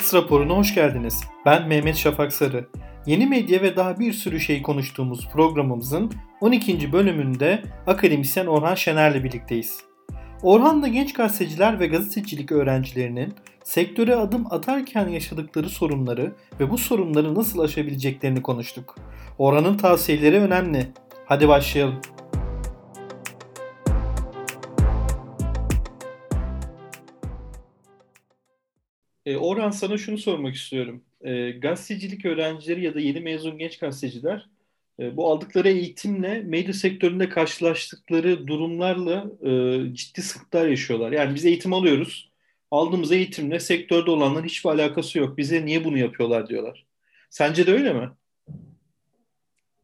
X raporuna hoş geldiniz. Ben Mehmet Şafak Sarı. Yeni medya ve daha bir sürü şey konuştuğumuz programımızın 12. bölümünde akademisyen Orhan Şener'le birlikteyiz. Orhan'la genç gazeteciler ve gazetecilik öğrencilerinin sektöre adım atarken yaşadıkları sorunları ve bu sorunları nasıl aşabileceklerini konuştuk. Orhan'ın tavsiyeleri önemli. Hadi başlayalım. E, Orhan sana şunu sormak istiyorum. E, gazetecilik öğrencileri ya da yeni mezun genç gazeteciler e, bu aldıkları eğitimle medya sektöründe karşılaştıkları durumlarla e, ciddi sıkıntılar yaşıyorlar. Yani biz eğitim alıyoruz. Aldığımız eğitimle sektörde olanların hiçbir alakası yok. Bize niye bunu yapıyorlar diyorlar. Sence de öyle mi?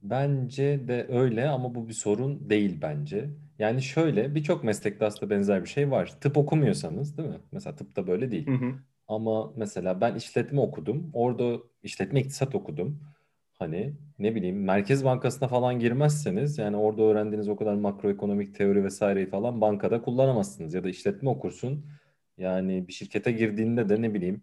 Bence de öyle ama bu bir sorun değil bence. Yani şöyle birçok meslekte aslında benzer bir şey var. Tıp okumuyorsanız değil mi? Mesela tıpta böyle değil. Hı hı. Ama mesela ben işletme okudum. Orada işletme iktisat okudum. Hani ne bileyim Merkez Bankası'na falan girmezseniz yani orada öğrendiğiniz o kadar makroekonomik teori vesaireyi falan bankada kullanamazsınız. Ya da işletme okursun. Yani bir şirkete girdiğinde de ne bileyim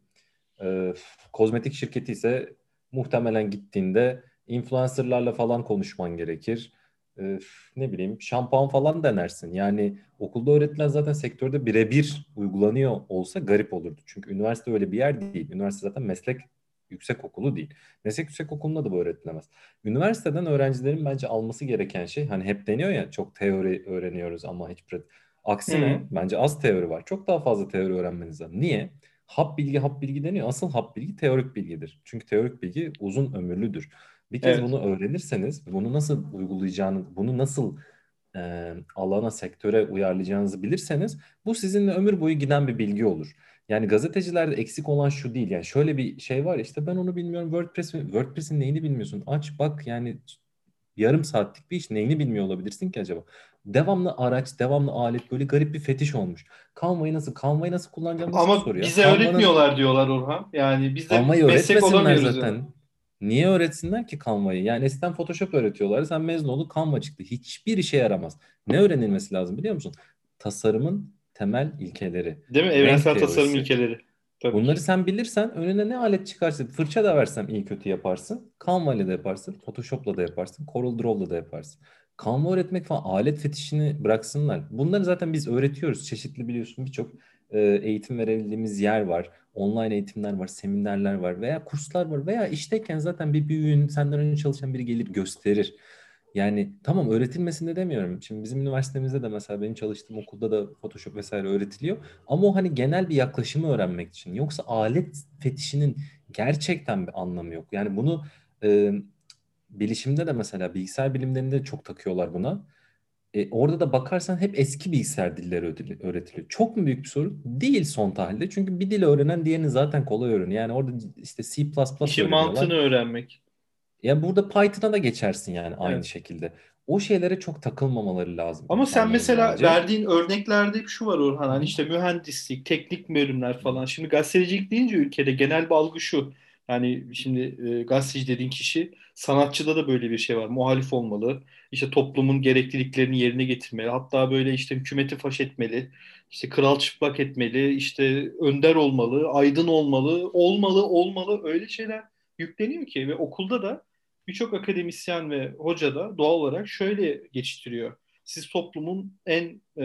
e, kozmetik şirketi ise muhtemelen gittiğinde influencerlarla falan konuşman gerekir. E, ne bileyim şampuan falan denersin. Yani okulda öğretilen zaten sektörde birebir uygulanıyor olsa garip olurdu. Çünkü üniversite öyle bir yer değil. Üniversite zaten meslek yüksek okulu değil. Meslek yüksek okulunda da bu öğretilemez. Üniversiteden öğrencilerin bence alması gereken şey hani hep deniyor ya çok teori öğreniyoruz ama hiç pratik. Aksine Hı. bence az teori var. Çok daha fazla teori öğrenmeniz lazım. Niye? Hap bilgi hap bilgi deniyor. Asıl hap bilgi teorik bilgidir. Çünkü teorik bilgi uzun ömürlüdür. Bir kez Evet. bunu öğrenirseniz bunu nasıl uygulayacağınız, bunu nasıl e, alana, sektöre uyarlayacağınızı bilirseniz bu sizinle ömür boyu giden bir bilgi olur. Yani gazetecilerde eksik olan şu değil. Yani şöyle bir şey var işte ben onu bilmiyorum. WordPress WordPress'in neyini bilmiyorsun? Aç bak yani yarım saatlik bir iş neyini bilmiyor olabilirsin ki acaba? Devamlı araç, devamlı alet böyle garip bir fetiş olmuş. Canva'yı nasıl, Canva'yı nasıl kullanacağımı nasıl Ama soruyor. bize Canva'nın öğretmiyorlar diyorlar Orhan. Yani biz de Canva'yı meslek öğretmesinler olamıyoruz yani. Niye öğretsinler ki Canva'yı? Yani eskiden Photoshop öğretiyorlar. Sen mezun oldun Canva çıktı. Hiçbir işe yaramaz. Ne öğrenilmesi lazım biliyor musun? Tasarımın temel ilkeleri. Değil mi? Evrensel tasarım ilkeleri. Tabii Bunları ki. sen bilirsen önüne ne alet çıkarsa fırça da versem iyi kötü yaparsın. Canva ile de yaparsın. Photoshop'la da yaparsın. Corel Draw'la da yaparsın. Canva öğretmek falan alet fetişini bıraksınlar. Bunları zaten biz öğretiyoruz. Çeşitli biliyorsun birçok eğitim verebildiğimiz yer var. Online eğitimler var, seminerler var veya kurslar var veya işteyken zaten bir büyüğün senden önce çalışan biri gelir gösterir. Yani tamam öğretilmesini demiyorum. Şimdi bizim üniversitemizde de mesela benim çalıştığım okulda da Photoshop vesaire öğretiliyor. Ama o hani genel bir yaklaşımı öğrenmek için. Yoksa alet fetişinin gerçekten bir anlamı yok. Yani bunu e, bilişimde de mesela bilgisayar bilimlerinde çok takıyorlar buna. E, orada da bakarsan hep eski bilgisayar dilleri öğretiliyor. Çok mu büyük bir sorun? Değil son tahlilde. Çünkü bir dil öğrenen diğerini zaten kolay öğreniyor. Yani orada işte C++ İşin mantığını öğrenmek. Ya burada Python'a da geçersin yani aynı Evet. şekilde. O şeylere çok takılmamaları lazım Ama sen mesela bence. verdiğin örneklerde hep şu var Orhan. Hani işte mühendislik, teknik bölümler falan. Şimdi gazetecilik deyince ülkede genel bir algı şu. Yani şimdi e, gazeteci dediğin kişi sanatçıda da böyle bir şey var. Muhalif olmalı. İşte toplumun gerekliliklerini yerine getirmeli. Hatta böyle işte hükümeti faş etmeli. İşte kral çıplak etmeli. işte önder olmalı. Aydın olmalı. Olmalı, olmalı. Öyle şeyler yükleniyor ki ve okulda da birçok akademisyen ve hoca da doğal olarak şöyle geçiştiriyor. Siz toplumun en e,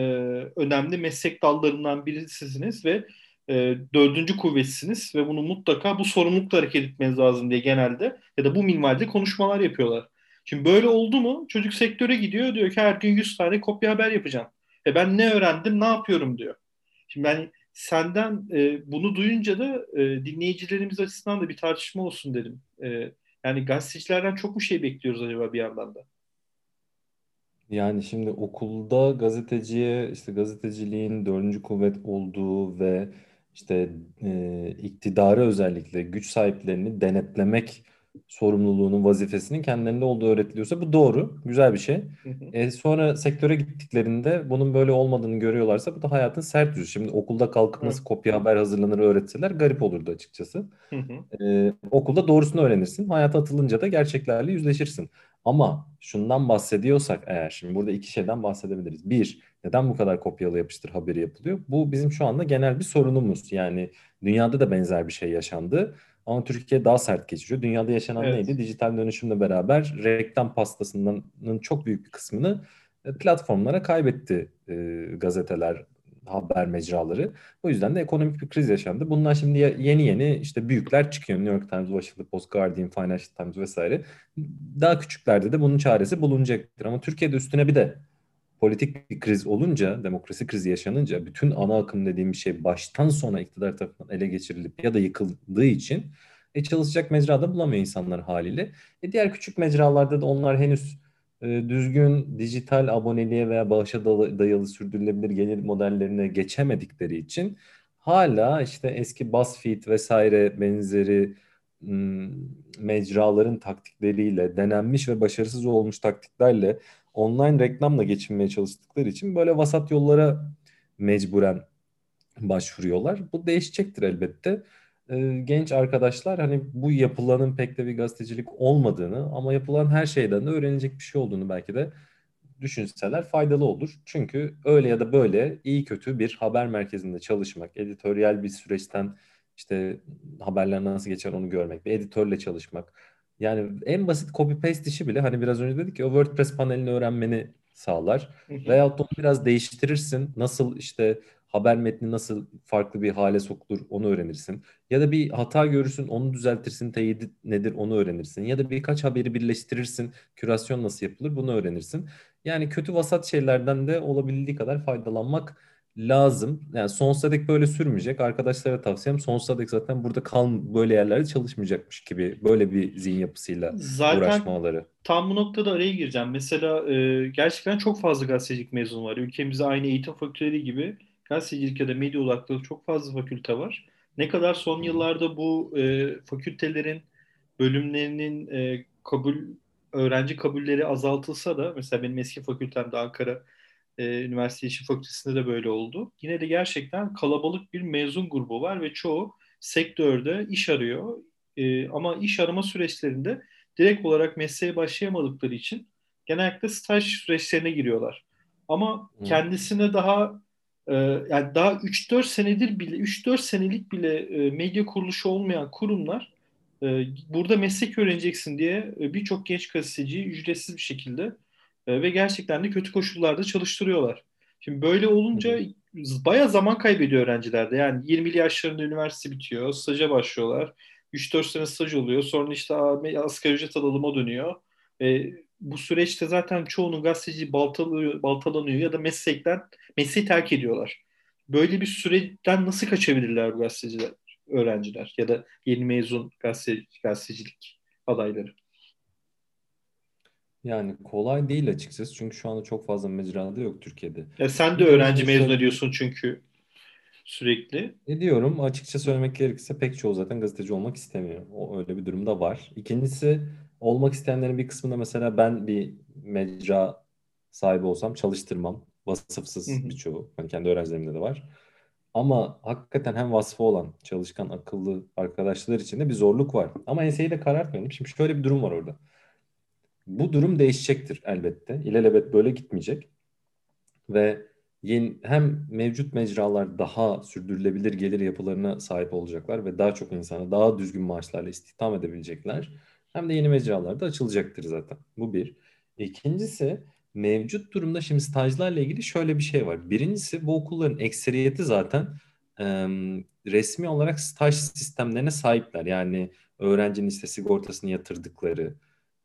önemli meslek dallarından birisisiniz ve e, dördüncü kuvvetsiniz ve bunu mutlaka bu sorumlulukla hareket etmeniz lazım diye genelde ya da bu minvalde konuşmalar yapıyorlar. Şimdi böyle oldu mu çocuk sektöre gidiyor diyor ki her gün 100 tane kopya haber yapacağım. E ben ne öğrendim ne yapıyorum diyor. Şimdi ben senden e, bunu duyunca da e, dinleyicilerimiz açısından da bir tartışma olsun dedim. E, yani gazetecilerden çok mu şey bekliyoruz acaba bir yandan da? Yani şimdi okulda gazeteciye işte gazeteciliğin dördüncü kuvvet olduğu ve işte e, iktidarı özellikle güç sahiplerini denetlemek sorumluluğunun vazifesinin kendilerinde olduğu öğretiliyorsa bu doğru. Güzel bir şey. E, sonra sektöre gittiklerinde bunun böyle olmadığını görüyorlarsa bu da hayatın sert yüzü. Şimdi okulda kalkıp nasıl kopya haber hazırlanır öğretseler garip olurdu açıkçası. Ee, okulda doğrusunu öğrenirsin. Hayata atılınca da gerçeklerle yüzleşirsin. Ama şundan bahsediyorsak eğer şimdi burada iki şeyden bahsedebiliriz. Bir, neden bu kadar kopyalı yapıştır haberi yapılıyor? Bu bizim şu anda genel bir sorunumuz. Yani dünyada da benzer bir şey yaşandı. Ama Türkiye daha sert geçiriyor. Dünyada yaşanan evet. neydi? Dijital dönüşümle beraber reklam pastasının çok büyük bir kısmını e, platformlara kaybetti e, gazeteler, haber mecraları. O yüzden de ekonomik bir kriz yaşandı. Bunlar şimdi yeni yeni işte büyükler çıkıyor. New York Times, Washington Post, Guardian, Financial Times vesaire. Daha küçüklerde de bunun çaresi bulunacaktır. Ama Türkiye'de üstüne bir de politik bir kriz olunca, demokrasi krizi yaşanınca bütün ana akım dediğim bir şey baştan sona iktidar tarafından ele geçirilip ya da yıkıldığı için e, çalışacak mecrada bulamıyor insanlar haliyle. E, diğer küçük mecralarda da onlar henüz e, düzgün dijital aboneliğe veya bağışa dayalı sürdürülebilir gelir modellerine geçemedikleri için hala işte eski BuzzFeed vesaire benzeri mecraların taktikleriyle denenmiş ve başarısız olmuş taktiklerle online reklamla geçinmeye çalıştıkları için böyle vasat yollara mecburen başvuruyorlar. Bu değişecektir elbette. Ee, genç arkadaşlar hani bu yapılanın pek de bir gazetecilik olmadığını ama yapılan her şeyden de öğrenecek bir şey olduğunu belki de düşünseler faydalı olur. Çünkü öyle ya da böyle iyi kötü bir haber merkezinde çalışmak, editoryal bir süreçten işte haberler nasıl geçer onu görmek, bir editörle çalışmak, yani en basit copy paste işi bile hani biraz önce dedik ya o WordPress panelini öğrenmeni sağlar. Onu biraz değiştirirsin. Nasıl işte haber metni nasıl farklı bir hale sokulur onu öğrenirsin. Ya da bir hata görürsün onu düzeltirsin. Teyit nedir onu öğrenirsin. Ya da birkaç haberi birleştirirsin. Kürasyon nasıl yapılır bunu öğrenirsin. Yani kötü vasat şeylerden de olabildiği kadar faydalanmak lazım. Yani sonsuza dek böyle sürmeyecek. Arkadaşlara tavsiyem sonsuza dek zaten burada kal böyle yerlerde çalışmayacakmış gibi böyle bir zihin yapısıyla zaten uğraşmaları. Tam bu noktada araya gireceğim. Mesela e, gerçekten çok fazla gazetecilik mezunu var. Ülkemizde aynı eğitim fakülteleri gibi gazetecilik ya da medya odaklı çok fazla fakülte var. Ne kadar son yıllarda bu e, fakültelerin bölümlerinin e, kabul öğrenci kabulleri azaltılsa da mesela benim eski fakültemde Ankara e, Üniversite İşi Fakültesi'nde de böyle oldu. Yine de gerçekten kalabalık bir mezun grubu var ve çoğu sektörde iş arıyor. E, ama iş arama süreçlerinde direkt olarak mesleğe başlayamadıkları için genellikle staj süreçlerine giriyorlar. Ama hmm. kendisine daha e, yani daha 3-4 senedir bile 3-4 senelik bile e, medya kuruluşu olmayan kurumlar e, burada meslek öğreneceksin diye birçok genç gazeteciyi ücretsiz bir şekilde e, ve gerçekten de kötü koşullarda çalıştırıyorlar. Şimdi böyle olunca baya zaman kaybediyor öğrenciler de. Yani 20 yaşlarında üniversite bitiyor, staja başlıyorlar. 3-4 sene staj oluyor. Sonra işte asgari ücret alıma dönüyor. E, bu süreçte zaten çoğunun gazeteci baltalıyor, baltalanıyor ya da meslekten mesleği terk ediyorlar. Böyle bir süreden nasıl kaçabilirler bu gazeteciler, öğrenciler ya da yeni mezun gazete, gazetecilik adayları? Yani kolay değil açıkçası çünkü şu anda çok fazla mecrada yok Türkiye'de. Ya sen de öğrenci mezun ediyorsun çünkü sürekli. Ediyorum. Açıkça söylemek gerekirse pek çoğu zaten gazeteci olmak istemiyor. O öyle bir durumda var. İkincisi olmak isteyenlerin bir kısmında mesela ben bir mecra sahibi olsam çalıştırmam. Vasıfsız hı birçoğu. Hani kendi öğrencilerimde de var. Ama hakikaten hem vasfı olan çalışkan, akıllı arkadaşlar için de bir zorluk var. Ama enseyi de karartmayalım. Şimdi şöyle bir durum var orada. Bu durum değişecektir elbette. İlelebet böyle gitmeyecek. Ve yeni, hem mevcut mecralar daha sürdürülebilir gelir yapılarına sahip olacaklar ve daha çok insanı daha düzgün maaşlarla istihdam edebilecekler. Hem de yeni mecralar da açılacaktır zaten. Bu bir. İkincisi mevcut durumda şimdi stajlarla ilgili şöyle bir şey var. Birincisi bu okulların ekseriyeti zaten e, resmi olarak staj sistemlerine sahipler. Yani öğrencinin işte sigortasını yatırdıkları,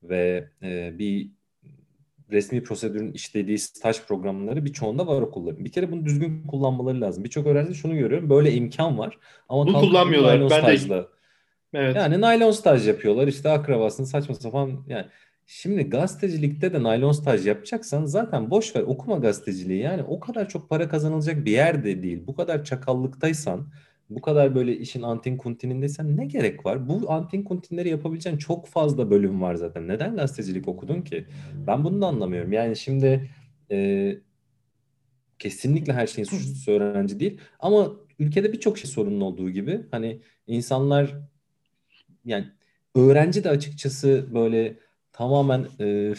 ve e, bir resmi prosedürün işlediği staj programları birçoğunda var okulların. Bir kere bunu düzgün kullanmaları lazım. Birçok öğrenci şunu görüyorum. Böyle imkan var. Ama bunu kullanmıyorlar. Ben stajla. de Evet. Yani naylon staj yapıyorlar. İşte akrabasını saçma sapan yani Şimdi gazetecilikte de naylon staj yapacaksan zaten boş ver okuma gazeteciliği. Yani o kadar çok para kazanılacak bir yer de değil. Bu kadar çakallıktaysan bu kadar böyle işin antin kuntinindeysen ne gerek var? Bu antin kuntinleri yapabileceğin çok fazla bölüm var zaten. Neden gazetecilik okudun ki? Ben bunu da anlamıyorum. Yani şimdi e, kesinlikle her şeyin suçlusu öğrenci değil. Ama ülkede birçok şey sorunun olduğu gibi hani insanlar yani öğrenci de açıkçası böyle tamamen e,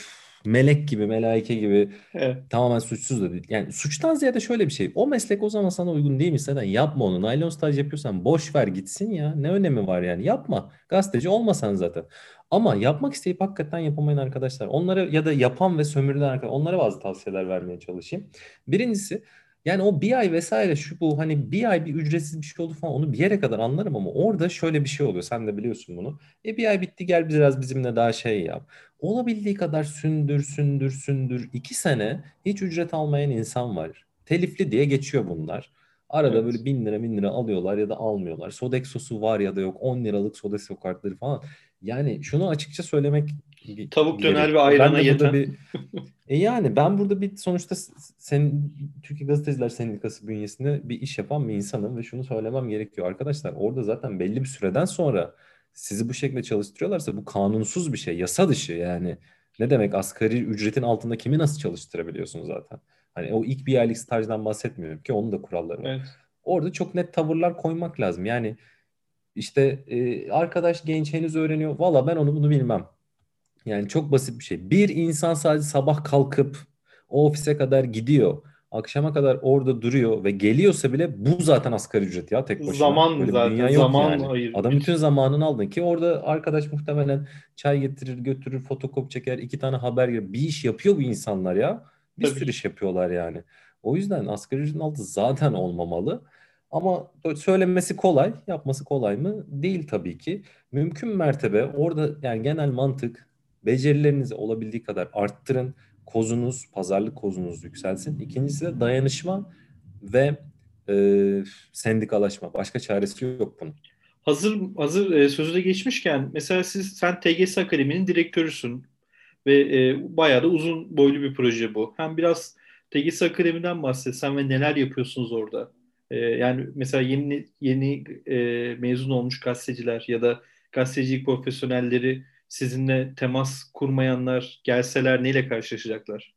melek gibi, melaike gibi Evet. tamamen suçsuz da değil. Yani suçtan ziyade şöyle bir şey. O meslek o zaman sana uygun değil mi? Zaten yapma onu. Naylon staj yapıyorsan boş ver gitsin ya. Ne önemi var yani? Yapma. Gazeteci olmasan zaten. Ama yapmak isteyip hakikaten yapamayan arkadaşlar. Onlara ya da yapan ve sömürülen arkadaşlar. Onlara bazı tavsiyeler vermeye çalışayım. Birincisi yani o bir ay vesaire şu bu hani bir ay bir ücretsiz bir şey oldu falan onu bir yere kadar anlarım ama orada şöyle bir şey oluyor. Sen de biliyorsun bunu. E bir ay bitti gel biraz bizimle daha şey yap. Olabildiği kadar sündür sündür sündür. İki sene hiç ücret almayan insan var. Telifli diye geçiyor bunlar. Arada Evet. böyle bin lira bin lira alıyorlar ya da almıyorlar. Sodexo'su var ya da yok. 10 liralık Sodexo kartları falan. Yani şunu açıkça söylemek Tavuk döner ve ayrana yeten. bir e yani ben burada bir sonuçta s- sen Türkiye Gazeteciler Sendikası bünyesinde bir iş yapan bir insanım ve şunu söylemem gerekiyor. Arkadaşlar orada zaten belli bir süreden sonra sizi bu şekilde çalıştırıyorlarsa bu kanunsuz bir şey, yasa dışı yani. Ne demek asgari ücretin altında kimi nasıl çalıştırabiliyorsun zaten? Hani o ilk bir aylık stajdan bahsetmiyorum ki onun da kuralları var. Evet. Orada çok net tavırlar koymak lazım. Yani işte e, arkadaş genç henüz öğreniyor. Valla ben onu bunu bilmem. Yani çok basit bir şey. Bir insan sadece sabah kalkıp o ofise kadar gidiyor. Akşama kadar orada duruyor ve geliyorsa bile bu zaten asgari ücret ya tek başına. Zaman Böyle zaten, dünya yok zaman yani. Adam bütün zamanını aldın ki orada arkadaş muhtemelen çay getirir, götürür, fotokopi çeker, iki tane haber gelir. Bir iş yapıyor bu insanlar ya. Bir Tabii sürü iş yapıyorlar yani. O yüzden asgari ücretin altı zaten olmamalı. Ama söylenmesi kolay, yapması kolay mı? Değil tabii ki. Mümkün mertebe orada yani genel mantık becerilerinizi olabildiği kadar arttırın. Kozunuz, pazarlık kozunuz yükselsin. İkincisi de dayanışma ve e, sendikalaşma. Başka çaresi yok bunun. Hazır hazır e, sözü de geçmişken mesela siz sen TGS Akademi'nin direktörüsün ve e, bayağı da uzun boylu bir proje bu. Hem biraz TGS Akademi'den bahsetsen ve neler yapıyorsunuz orada? E, yani mesela yeni yeni e, mezun olmuş gazeteciler ya da gazetecilik profesyonelleri sizinle temas kurmayanlar gelseler neyle karşılaşacaklar?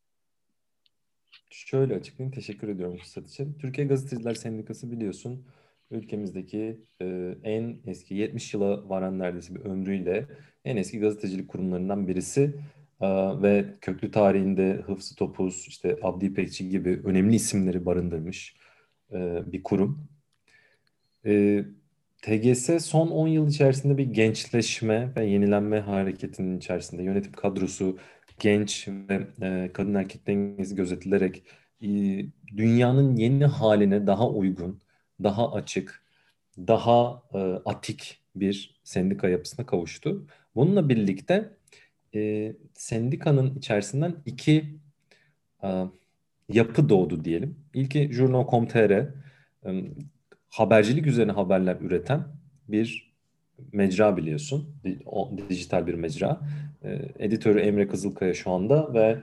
Şöyle açıklayayım. Teşekkür ediyorum fırsat için. Türkiye Gazeteciler Sendikası biliyorsun ülkemizdeki e, en eski 70 yıla varan neredeyse bir ömrüyle en eski gazetecilik kurumlarından birisi E, ve köklü tarihinde Hıfzı Topuz, işte Abdi İpekçi gibi önemli isimleri barındırmış e, bir kurum. E, TGS son 10 yıl içerisinde bir gençleşme ve yenilenme hareketinin içerisinde yönetim kadrosu genç ve e, kadın erkek dengesi gözetilerek e, dünyanın yeni haline daha uygun, daha açık, daha e, atik bir sendika yapısına kavuştu. Bununla birlikte e, sendikanın içerisinden iki e, yapı doğdu diyelim. İlki Journal.com.tr, e, habercilik üzerine haberler üreten bir mecra biliyorsun. Dijital bir mecra. E, editörü Emre Kızılkaya şu anda ve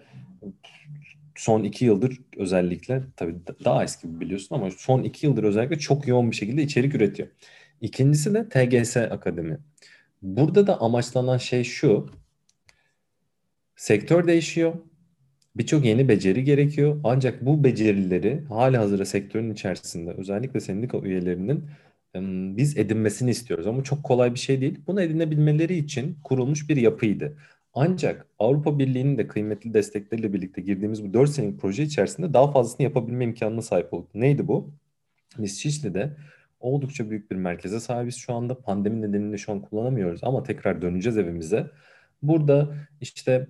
son iki yıldır özellikle tabii da- daha eski biliyorsun ama son iki yıldır özellikle çok yoğun bir şekilde içerik üretiyor. İkincisi de TGS Akademi. Burada da amaçlanan şey şu. Sektör değişiyor. Birçok yeni beceri gerekiyor. Ancak bu becerileri hali hazırda sektörün içerisinde özellikle sendika üyelerinin biz edinmesini istiyoruz. Ama çok kolay bir şey değil. Bunu edinebilmeleri için kurulmuş bir yapıydı. Ancak Avrupa Birliği'nin de kıymetli destekleriyle birlikte girdiğimiz bu 4 senelik proje içerisinde daha fazlasını yapabilme imkanına sahip olduk. Neydi bu? Biz Şişli'de oldukça büyük bir merkeze sahibiz şu anda. Pandemi nedeniyle şu an kullanamıyoruz ama tekrar döneceğiz evimize. Burada işte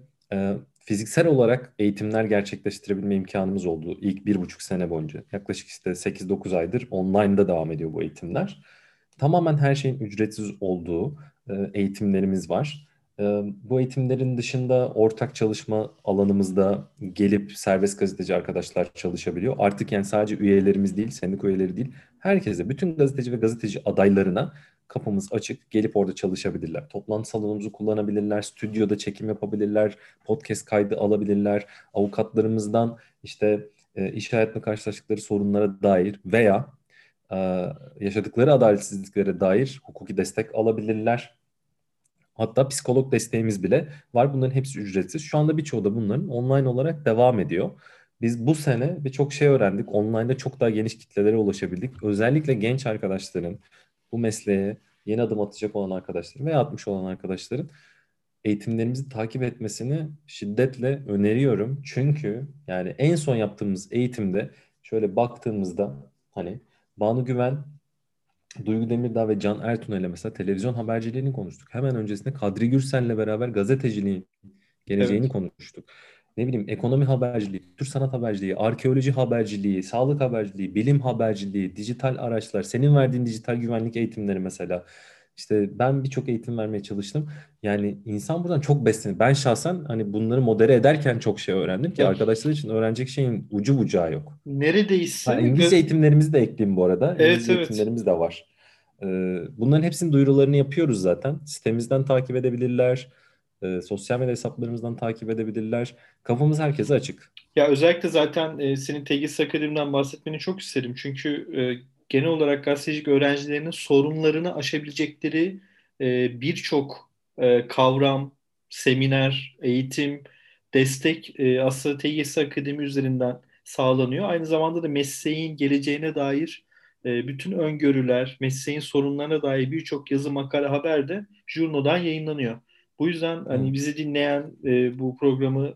fiziksel olarak eğitimler gerçekleştirebilme imkanımız oldu ilk bir buçuk sene boyunca. Yaklaşık işte 8-9 aydır online'da devam ediyor bu eğitimler. Tamamen her şeyin ücretsiz olduğu e, eğitimlerimiz var. E, bu eğitimlerin dışında ortak çalışma alanımızda gelip serbest gazeteci arkadaşlar çalışabiliyor. Artık yani sadece üyelerimiz değil, sendika üyeleri değil, herkese, bütün gazeteci ve gazeteci adaylarına kapımız açık. Gelip orada çalışabilirler. Toplantı salonumuzu kullanabilirler. Stüdyoda çekim yapabilirler. Podcast kaydı alabilirler. Avukatlarımızdan işte e, iş hayatında karşılaştıkları sorunlara dair veya e, yaşadıkları adaletsizliklere dair hukuki destek alabilirler. Hatta psikolog desteğimiz bile var. Bunların hepsi ücretsiz. Şu anda birçoğu da bunların online olarak devam ediyor. Biz bu sene birçok şey öğrendik. Online'da çok daha geniş kitlelere ulaşabildik. Özellikle genç arkadaşların, bu mesleğe yeni adım atacak olan arkadaşların veya atmış olan arkadaşların eğitimlerimizi takip etmesini şiddetle öneriyorum. Çünkü yani en son yaptığımız eğitimde şöyle baktığımızda hani Banu Güven, Duygu Demirdağ ve Can Ertuğrul ile mesela televizyon haberciliğini konuştuk. Hemen öncesinde Kadri Gürsel'le beraber gazeteciliğin geleceğini Evet. konuştuk. Ne bileyim ekonomi haberciliği, Türk sanat haberciliği, arkeoloji haberciliği, sağlık haberciliği, bilim haberciliği, dijital araçlar, senin verdiğin dijital güvenlik eğitimleri mesela. İşte ben birçok eğitim vermeye çalıştım. Yani insan buradan çok besleniyor. Ben şahsen hani bunları modere ederken çok şey öğrendim ki Ya, arkadaşlar için öğrenecek şeyin ucu bucağı yok. neredeyse Ha, İngilizce eğitimlerimizi de ekleyeyim bu arada. evet İngilizce evet. eğitimlerimiz de var. Ee, bunların hepsinin duyurularını yapıyoruz zaten. Sitemizden takip edebilirler. Ee, sosyal medya hesaplarımızdan takip edebilirler. Kafamız herkese açık. Ya özellikle zaten e, senin TGS Akademi'den bahsetmeni çok isterim. Çünkü e, genel olarak gazetecilik öğrencilerinin sorunlarını aşabilecekleri e, birçok e, kavram, seminer, eğitim, destek e, aslında TGS Akademi üzerinden sağlanıyor. Aynı zamanda da mesleğin geleceğine dair e, bütün öngörüler, mesleğin sorunlarına dair birçok yazı, makale, haber de Jurno'dan yayınlanıyor. Bu yüzden hani bizi dinleyen e, bu programı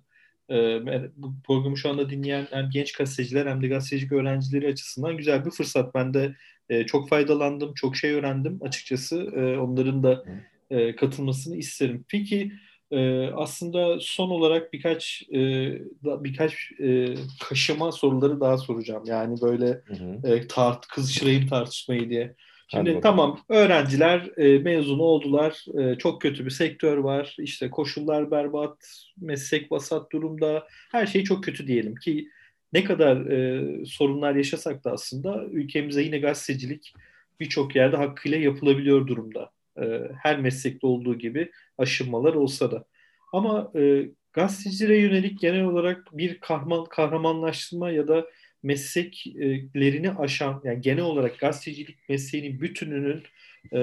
ee, bu programı şu anda dinleyen hem genç gazeteciler hem de gazetecilik öğrencileri açısından güzel bir fırsat. Ben de e, çok faydalandım, çok şey öğrendim açıkçası. E, onların da e, katılmasını isterim. Peki e, aslında son olarak birkaç e, da- birkaç e, kaşıma soruları daha soracağım. Yani böyle Hı hı. e, tart kızıştırayım tartışmayı diye. Hadi Şimdi bakalım. tamam öğrenciler e, mezun oldular. E, çok kötü bir sektör var. İşte koşullar berbat, meslek vasat durumda. Her şey çok kötü diyelim ki ne kadar e, sorunlar yaşasak da aslında ülkemize yine gazetecilik birçok yerde hakkıyla yapılabiliyor durumda. E, her meslekte olduğu gibi aşınmalar olsa da. Ama e, gazetecilere yönelik genel olarak bir kahraman, kahramanlaştırma ya da mesleklerini aşan yani genel olarak gazetecilik mesleğinin bütününün e,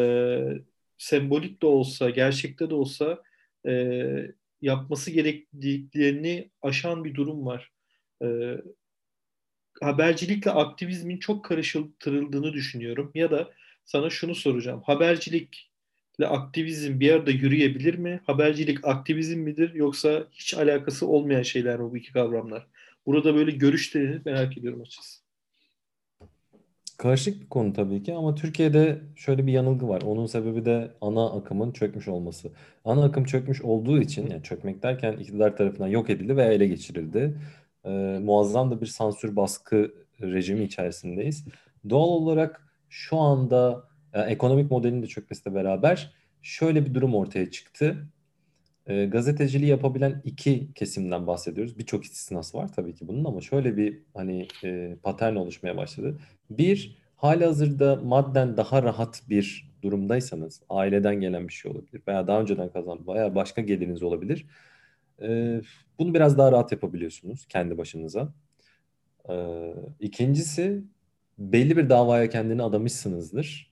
sembolik de olsa gerçekte de olsa e, yapması gerektiklerini aşan bir durum var. E, habercilikle aktivizmin çok karıştırıldığını düşünüyorum. Ya da sana şunu soracağım. Habercilikle aktivizm bir arada yürüyebilir mi? Habercilik aktivizm midir yoksa hiç alakası olmayan şeyler mi bu iki kavramlar? Burada böyle görüşlerini merak ediyorum açıkçası. Karışık bir konu tabii ki ama Türkiye'de şöyle bir yanılgı var. Onun sebebi de ana akımın çökmüş olması. Ana akım çökmüş olduğu için, yani çökmek derken iktidar tarafından yok edildi ve ele geçirildi. Ee, muazzam da bir sansür baskı rejimi içerisindeyiz. Doğal olarak şu anda e, ekonomik modelin de çökmesiyle beraber şöyle bir durum ortaya çıktı. E, gazeteciliği yapabilen iki kesimden bahsediyoruz. Birçok istisnası var tabii ki bunun ama şöyle bir hani e, patern oluşmaya başladı. Bir, halihazırda madden daha rahat bir durumdaysanız, aileden gelen bir şey olabilir veya daha önceden kazanmış veya başka geliriniz olabilir. E, bunu biraz daha rahat yapabiliyorsunuz kendi başınıza. E, ikincisi, belli bir davaya kendini adamışsınızdır.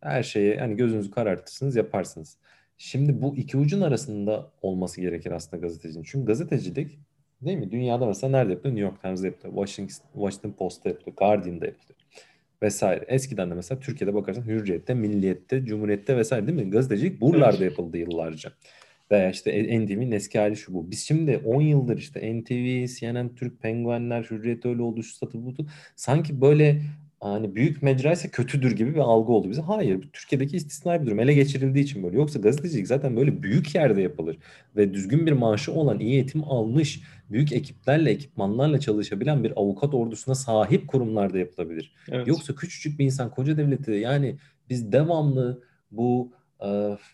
Her şeyi yani gözünüzü karartırsınız, yaparsınız. Şimdi bu iki ucun arasında olması gerekir aslında gazetecinin. Çünkü gazetecilik değil mi? Dünyada mesela nerede yapılıyor? New York Times'da yapılıyor. Washington, Washington Post'ta yapılıyor. Guardian'da yapılıyor. Vesaire. Eskiden de mesela Türkiye'de bakarsan Hürriyet'te, Milliyet'te, Cumhuriyet'te vesaire değil mi? Gazetecilik buralarda Evet. yapıldı yıllarca. Veya işte NTV'nin eski hali şu bu. Biz şimdi 10 yıldır işte NTV, CNN, Türk, Penguenler, Hürriyet öyle oldu, şu satı buldu. Sanki böyle hani büyük mecra ise kötüdür gibi bir algı oldu bize. Hayır, Türkiye'deki istisnai bir durum. Ele geçirildiği için böyle. Yoksa gazetecilik zaten böyle büyük yerde yapılır. Ve düzgün bir maaşı olan, iyi eğitim almış, büyük ekiplerle, ekipmanlarla çalışabilen bir avukat ordusuna sahip kurumlarda yapılabilir. Evet. Yoksa küçücük bir insan, koca devleti yani biz devamlı bu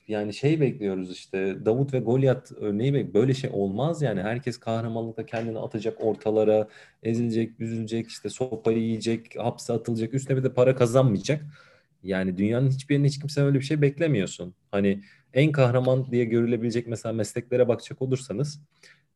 yani şey bekliyoruz işte Davut ve Golyat örneği bek böyle şey olmaz yani herkes kahramanlıkla kendini atacak ortalara ezilecek, büzülecek işte sopayı yiyecek, hapse atılacak üstüne bir de para kazanmayacak. Yani dünyanın hiçbir yerine hiç kimse öyle bir şey beklemiyorsun. Hani en kahraman diye görülebilecek mesela mesleklere bakacak olursanız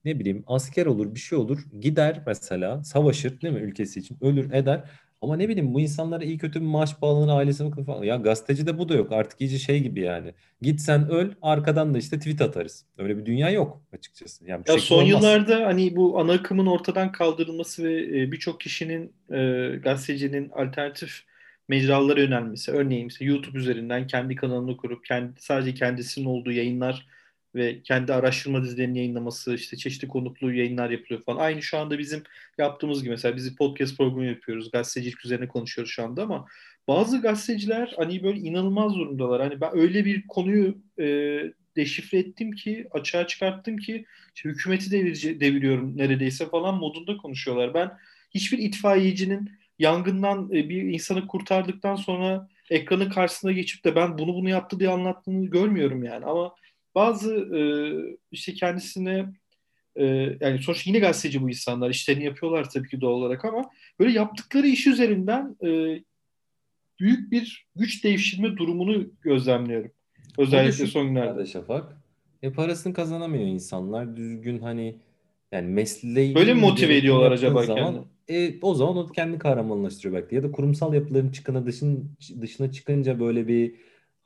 ne bileyim asker olur bir şey olur gider mesela savaşır değil mi ülkesi için ölür eder ama ne bileyim bu insanlara iyi kötü bir maaş bağlanır ailesine bakın falan. Ya gazetecide bu da yok artık iyice şey gibi yani. Git sen öl arkadan da işte tweet atarız. Öyle bir dünya yok açıkçası. Yani Ya son olmaz. yıllarda hani bu ana akımın ortadan kaldırılması ve e, birçok kişinin e, gazetecinin alternatif mecralara yönelmesi. Örneğin işte YouTube üzerinden kendi kanalını kurup kendi, sadece kendisinin olduğu yayınlar ve kendi araştırma dizilerini yayınlaması, işte çeşitli konuklu yayınlar yapılıyor falan. Aynı şu anda bizim yaptığımız gibi mesela biz podcast programı yapıyoruz. Gazetecilik üzerine konuşuyoruz şu anda ama bazı gazeteciler hani böyle inanılmaz durumdalar. Hani ben öyle bir konuyu e, deşifre ettim ki, açığa çıkarttım ki işte hükümeti devirici, deviriyorum neredeyse falan modunda konuşuyorlar. Ben hiçbir itfaiyecinin yangından e, bir insanı kurtardıktan sonra ekranın karşısına geçip de ben bunu bunu yaptı diye anlattığını görmüyorum yani. Ama bazı e, işte kendisine e, yani sonuçta yine gazeteci bu insanlar işlerini yapıyorlar tabii ki doğal olarak ama böyle yaptıkları iş üzerinden e, büyük bir güç devşirme durumunu gözlemliyorum. Özellikle son günlerde. Şafak. E parasını kazanamıyor insanlar. Düzgün hani yani mesleği Böyle mi motive ediyorlar acaba zaman, kendini? E, o zaman o kendi kahramanlaştırıyor belki. Ya da kurumsal yapıların çıkına dışın, dışına çıkınca böyle bir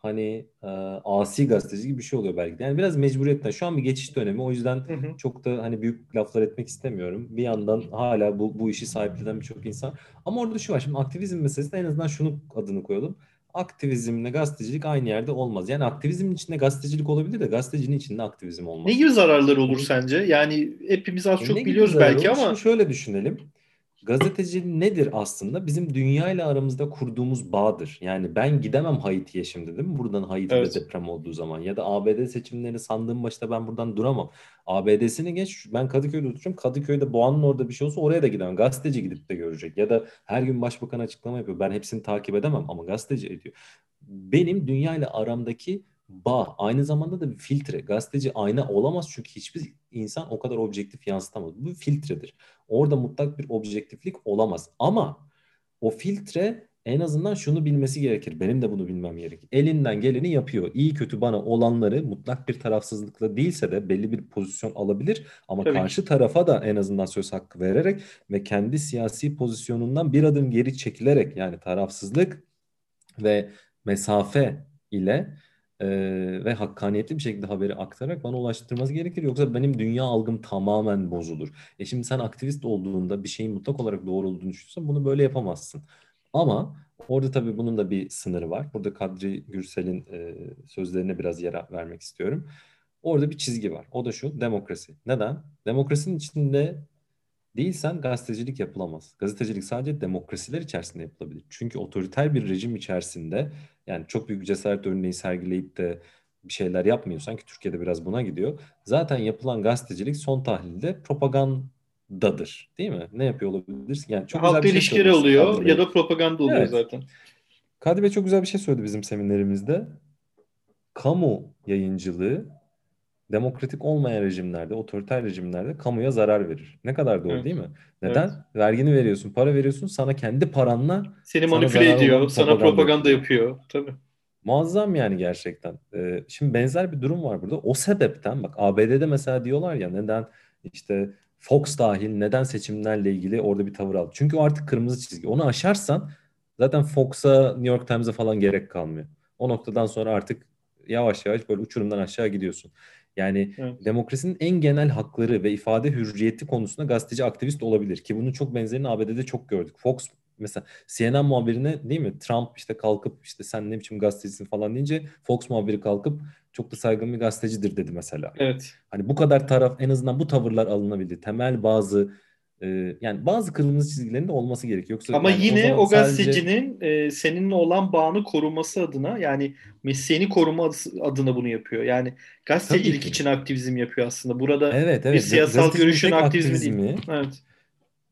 hani e, asi gazeteci gibi bir şey oluyor belki de. Yani biraz mecburiyetten. Şu an bir geçiş dönemi. O yüzden hı hı. çok da hani büyük laflar etmek istemiyorum. Bir yandan hala bu, bu işi sahiplenen birçok insan. Ama orada şu var. Şimdi aktivizm meselesinde en azından şunu adını koyalım. Aktivizmle gazetecilik aynı yerde olmaz. Yani aktivizmin içinde gazetecilik olabilir de gazetecinin içinde aktivizm olmaz. Ne gibi zararları olur sence? Yani hepimiz az e çok biliyoruz belki ama. Şimdi şöyle düşünelim gazeteci nedir aslında? Bizim dünya ile aramızda kurduğumuz bağdır. Yani ben gidemem Haiti'ye şimdi değil mi? Buradan Haiti'de evet. deprem olduğu zaman. Ya da ABD seçimlerini sandığım başta ben buradan duramam. ABD'sini geç ben Kadıköy'de oturuyorum. Kadıköy'de Boğa'nın orada bir şey olsa oraya da gidemem. Gazeteci gidip de görecek. Ya da her gün başbakan açıklama yapıyor. Ben hepsini takip edemem ama gazeteci ediyor. Benim dünya ile aramdaki bağ aynı zamanda da bir filtre. Gazeteci ayna olamaz çünkü hiçbir insan o kadar objektif yansıtamaz. Bu bir filtredir. Orada mutlak bir objektiflik olamaz. Ama o filtre en azından şunu bilmesi gerekir. Benim de bunu bilmem gerekir. Elinden geleni yapıyor. İyi kötü bana olanları mutlak bir tarafsızlıkla değilse de belli bir pozisyon alabilir. Ama Tabii karşı tarafa da en azından söz hakkı vererek ve kendi siyasi pozisyonundan bir adım geri çekilerek yani tarafsızlık ve mesafe ile ve hakkaniyetli bir şekilde haberi aktararak bana ulaştırması gerekir. Yoksa benim dünya algım tamamen bozulur. E şimdi sen aktivist olduğunda bir şeyin mutlak olarak doğru olduğunu düşünürsen bunu böyle yapamazsın. Ama orada tabii bunun da bir sınırı var. Burada Kadri Gürsel'in e, sözlerine biraz yer vermek istiyorum. Orada bir çizgi var. O da şu demokrasi. Neden? Demokrasinin içinde değilsen gazetecilik yapılamaz. Gazetecilik sadece demokrasiler içerisinde yapılabilir. Çünkü otoriter bir rejim içerisinde yani çok büyük cesaret örneği sergileyip de bir şeyler yapmıyorsan ki Türkiye'de biraz buna gidiyor. Zaten yapılan gazetecilik son tahlilde propagandadır. Değil mi? Ne yapıyor olabilirsin? Yani çok Halk güzel bir şey ilişkileri oluyor Kadri ya da propaganda oluyor evet. zaten. Kadri Bey çok güzel bir şey söyledi bizim seminerimizde. Kamu yayıncılığı demokratik olmayan rejimlerde, otoriter rejimlerde kamuya zarar verir. Ne kadar doğru evet. değil mi? Neden? Evet. Vergini veriyorsun, para veriyorsun, sana kendi paranla seni manipüle ediyor, sana propaganda yapıyor. yapıyor. Tabii. Muazzam yani gerçekten. Ee, şimdi benzer bir durum var burada. O sebepten bak ABD'de mesela diyorlar ya neden işte Fox dahil neden seçimlerle ilgili orada bir tavır al. Çünkü o artık kırmızı çizgi. Onu aşarsan zaten Fox'a, New York Times'a falan gerek kalmıyor. O noktadan sonra artık yavaş yavaş böyle uçurumdan aşağı gidiyorsun. Yani evet. demokrasinin en genel hakları ve ifade hürriyeti konusunda gazeteci aktivist olabilir ki bunun çok benzerini ABD'de çok gördük. Fox mesela CNN muhabirine değil mi Trump işte kalkıp işte sen ne biçim gazetecisin falan deyince Fox muhabiri kalkıp çok da saygın bir gazetecidir dedi mesela. Evet. Hani bu kadar taraf en azından bu tavırlar alınabildi. Temel bazı ee, yani bazı kırmızı çizgilerin de olması gerekiyor. Yoksa Ama yani yine o, o gazetecinin sadece... e, seninle olan bağını koruması adına yani mesleğini koruma adına bunu yapıyor. Yani gazetecilik için aktivizm yapıyor aslında. Burada evet, evet. bir siyasal görüşün aktivizmi, aktivizmi değil. Evet.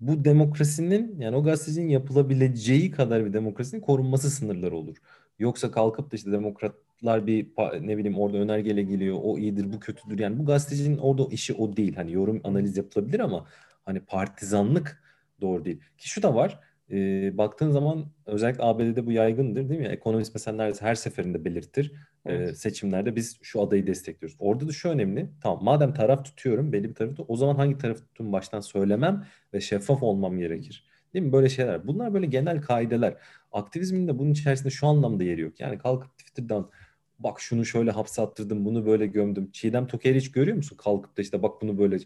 Bu demokrasinin yani o gazetecinin yapılabileceği kadar bir demokrasinin korunması sınırları olur. Yoksa kalkıp da işte demokratlar bir ne bileyim orada önergeyle geliyor o iyidir bu kötüdür yani bu gazetecinin orada işi o değil. Hani yorum analiz yapılabilir ama hani partizanlık doğru değil. Ki şu da var. E, baktığın zaman özellikle ABD'de bu yaygındır değil mi? Ekonomist mesela neredeyse her seferinde belirtir. Evet. E, seçimlerde biz şu adayı destekliyoruz. Orada da şu önemli. Tamam madem taraf tutuyorum belli bir tarafta o zaman hangi taraf tuttuğumu baştan söylemem ve şeffaf olmam gerekir. Değil mi? Böyle şeyler. Bunlar böyle genel kaideler. Aktivizmin de bunun içerisinde şu anlamda yeri yok. Yani kalkıp Twitter'dan bak şunu şöyle hapse attırdım, bunu böyle gömdüm. Çiğdem Toker'i hiç görüyor musun? Kalkıp da işte bak bunu böyle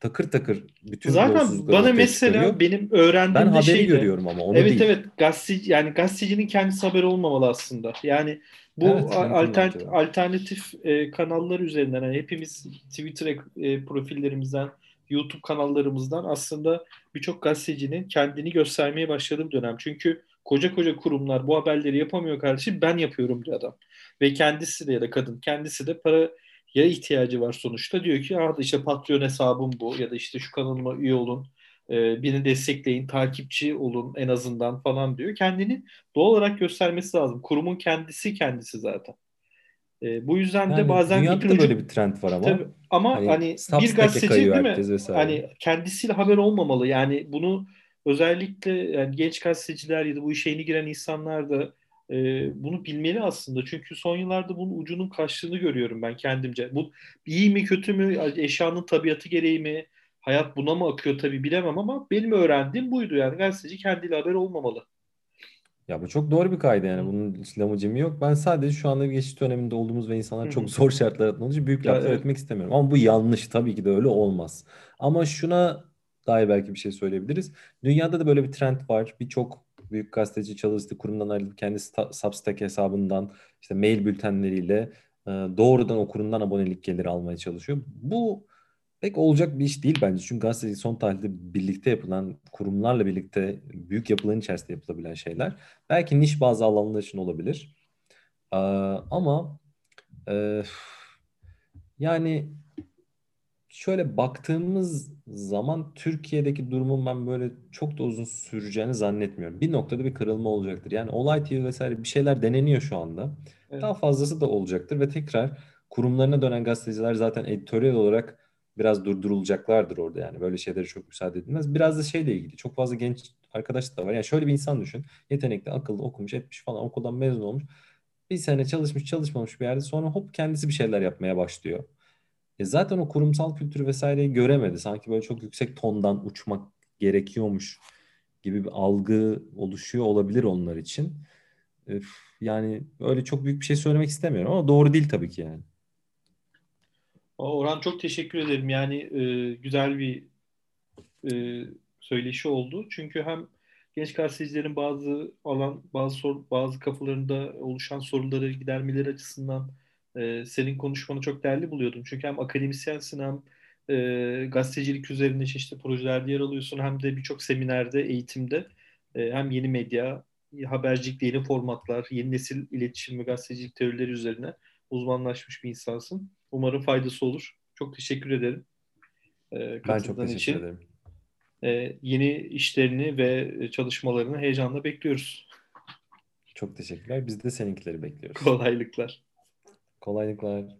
takır takır bütün Zaten bana mesela çıkarıyor. benim öğrendiğim ben haberi şeyde, görüyorum ama onu evet, değil. Evet evet gazeteci yani gazetecinin kendisi haber olmamalı aslında. Yani Bu Evet, LinkedIn altern, acaba. alternatif e, kanallar üzerinden yani hepimiz Twitter e, profillerimizden, YouTube kanallarımızdan aslında birçok gazetecinin kendini göstermeye başladığı bir dönem. Çünkü koca koca kurumlar bu haberleri yapamıyor kardeşim ben yapıyorum diyor adam. Ve kendisi de ya da kadın kendisi de para ya ihtiyacı var sonuçta. Diyor ki ah işte Patreon hesabım bu ya da işte şu kanalıma üye olun. E, beni destekleyin, takipçi olun en azından falan diyor. Kendini doğal olarak göstermesi lazım. Kurumun kendisi kendisi zaten. E, bu yüzden de Yani bazen dünyada ipin da ucu böyle bir trend var ama. tabii ama Hani hani bir gazeteci değil mi? vesaire. Hani kendisiyle haber olmamalı. Yani bunu özellikle yani genç gazeteciler ya da bu işe yeni giren insanlar da e, bunu bilmeli aslında. Çünkü son yıllarda bunun ucunun kaçtığını görüyorum ben kendimce. Bu iyi mi kötü mü? Eşyanın tabiatı gereği mi? Hayat buna mı akıyor tabii bilemem ama benim öğrendiğim buydu yani gazeteci kendiyle haber olmamalı. Ya bu çok doğru bir kaydı yani. Bunun lamıcımı yok. Ben sadece şu anda bir geçiş döneminde olduğumuz ve insanlar çok zor şartlar altında olduğu için büyük laflar evet. etmek istemiyorum. Ama bu yanlış. Tabii ki de öyle olmaz. Ama şuna dair belki bir şey söyleyebiliriz. Dünyada da böyle bir trend var. Birçok büyük gazeteci çalıştı, kurumdan ayrılıp kendi sta- Substack hesabından işte mail bültenleriyle e, doğrudan o kurumdan abonelik geliri almaya çalışıyor. Bu pek olacak bir iş değil bence. Çünkü gazetecilik son tarihte birlikte yapılan, kurumlarla birlikte büyük yapıların içerisinde yapılabilen şeyler. Belki niş bazı alanlar için olabilir. Ee, ama e, yani şöyle baktığımız zaman Türkiye'deki durumun ben böyle çok da uzun süreceğini zannetmiyorum. Bir noktada bir kırılma olacaktır. Yani Olay TV vesaire bir şeyler deneniyor şu anda. Evet. Daha fazlası da olacaktır ve tekrar kurumlarına dönen gazeteciler zaten editoryal olarak biraz durdurulacaklardır orada yani. Böyle şeylere çok müsaade edilmez. Biraz da şeyle ilgili. Çok fazla genç arkadaş da var. Yani şöyle bir insan düşün. Yetenekli, akıllı, okumuş, etmiş falan okuldan mezun olmuş. Bir sene çalışmış, çalışmamış bir yerde sonra hop kendisi bir şeyler yapmaya başlıyor. E zaten o kurumsal kültürü vesaireyi göremedi. Sanki böyle çok yüksek tondan uçmak gerekiyormuş gibi bir algı oluşuyor olabilir onlar için. Üf, yani öyle çok büyük bir şey söylemek istemiyorum ama doğru değil tabii ki yani. Orhan çok teşekkür ederim. Yani e, güzel bir e, söyleşi oldu. Çünkü hem genç gazetecilerin bazı alan, bazı sor, bazı kafalarında oluşan soruları gidermeleri açısından e, senin konuşmanı çok değerli buluyordum. Çünkü hem akademisyensin hem e, gazetecilik üzerinde çeşitli projelerde yer alıyorsun hem de birçok seminerde, eğitimde e, hem yeni medya, habercilik, yeni formatlar, yeni nesil iletişim ve gazetecilik teorileri üzerine uzmanlaşmış bir insansın. Umarım faydası olur. Çok teşekkür ederim e, Ben çok teşekkür için. ederim. E, yeni işlerini ve çalışmalarını heyecanla bekliyoruz. Çok teşekkürler. Biz de seninkileri bekliyoruz. Kolaylıklar. Kolaylıklar.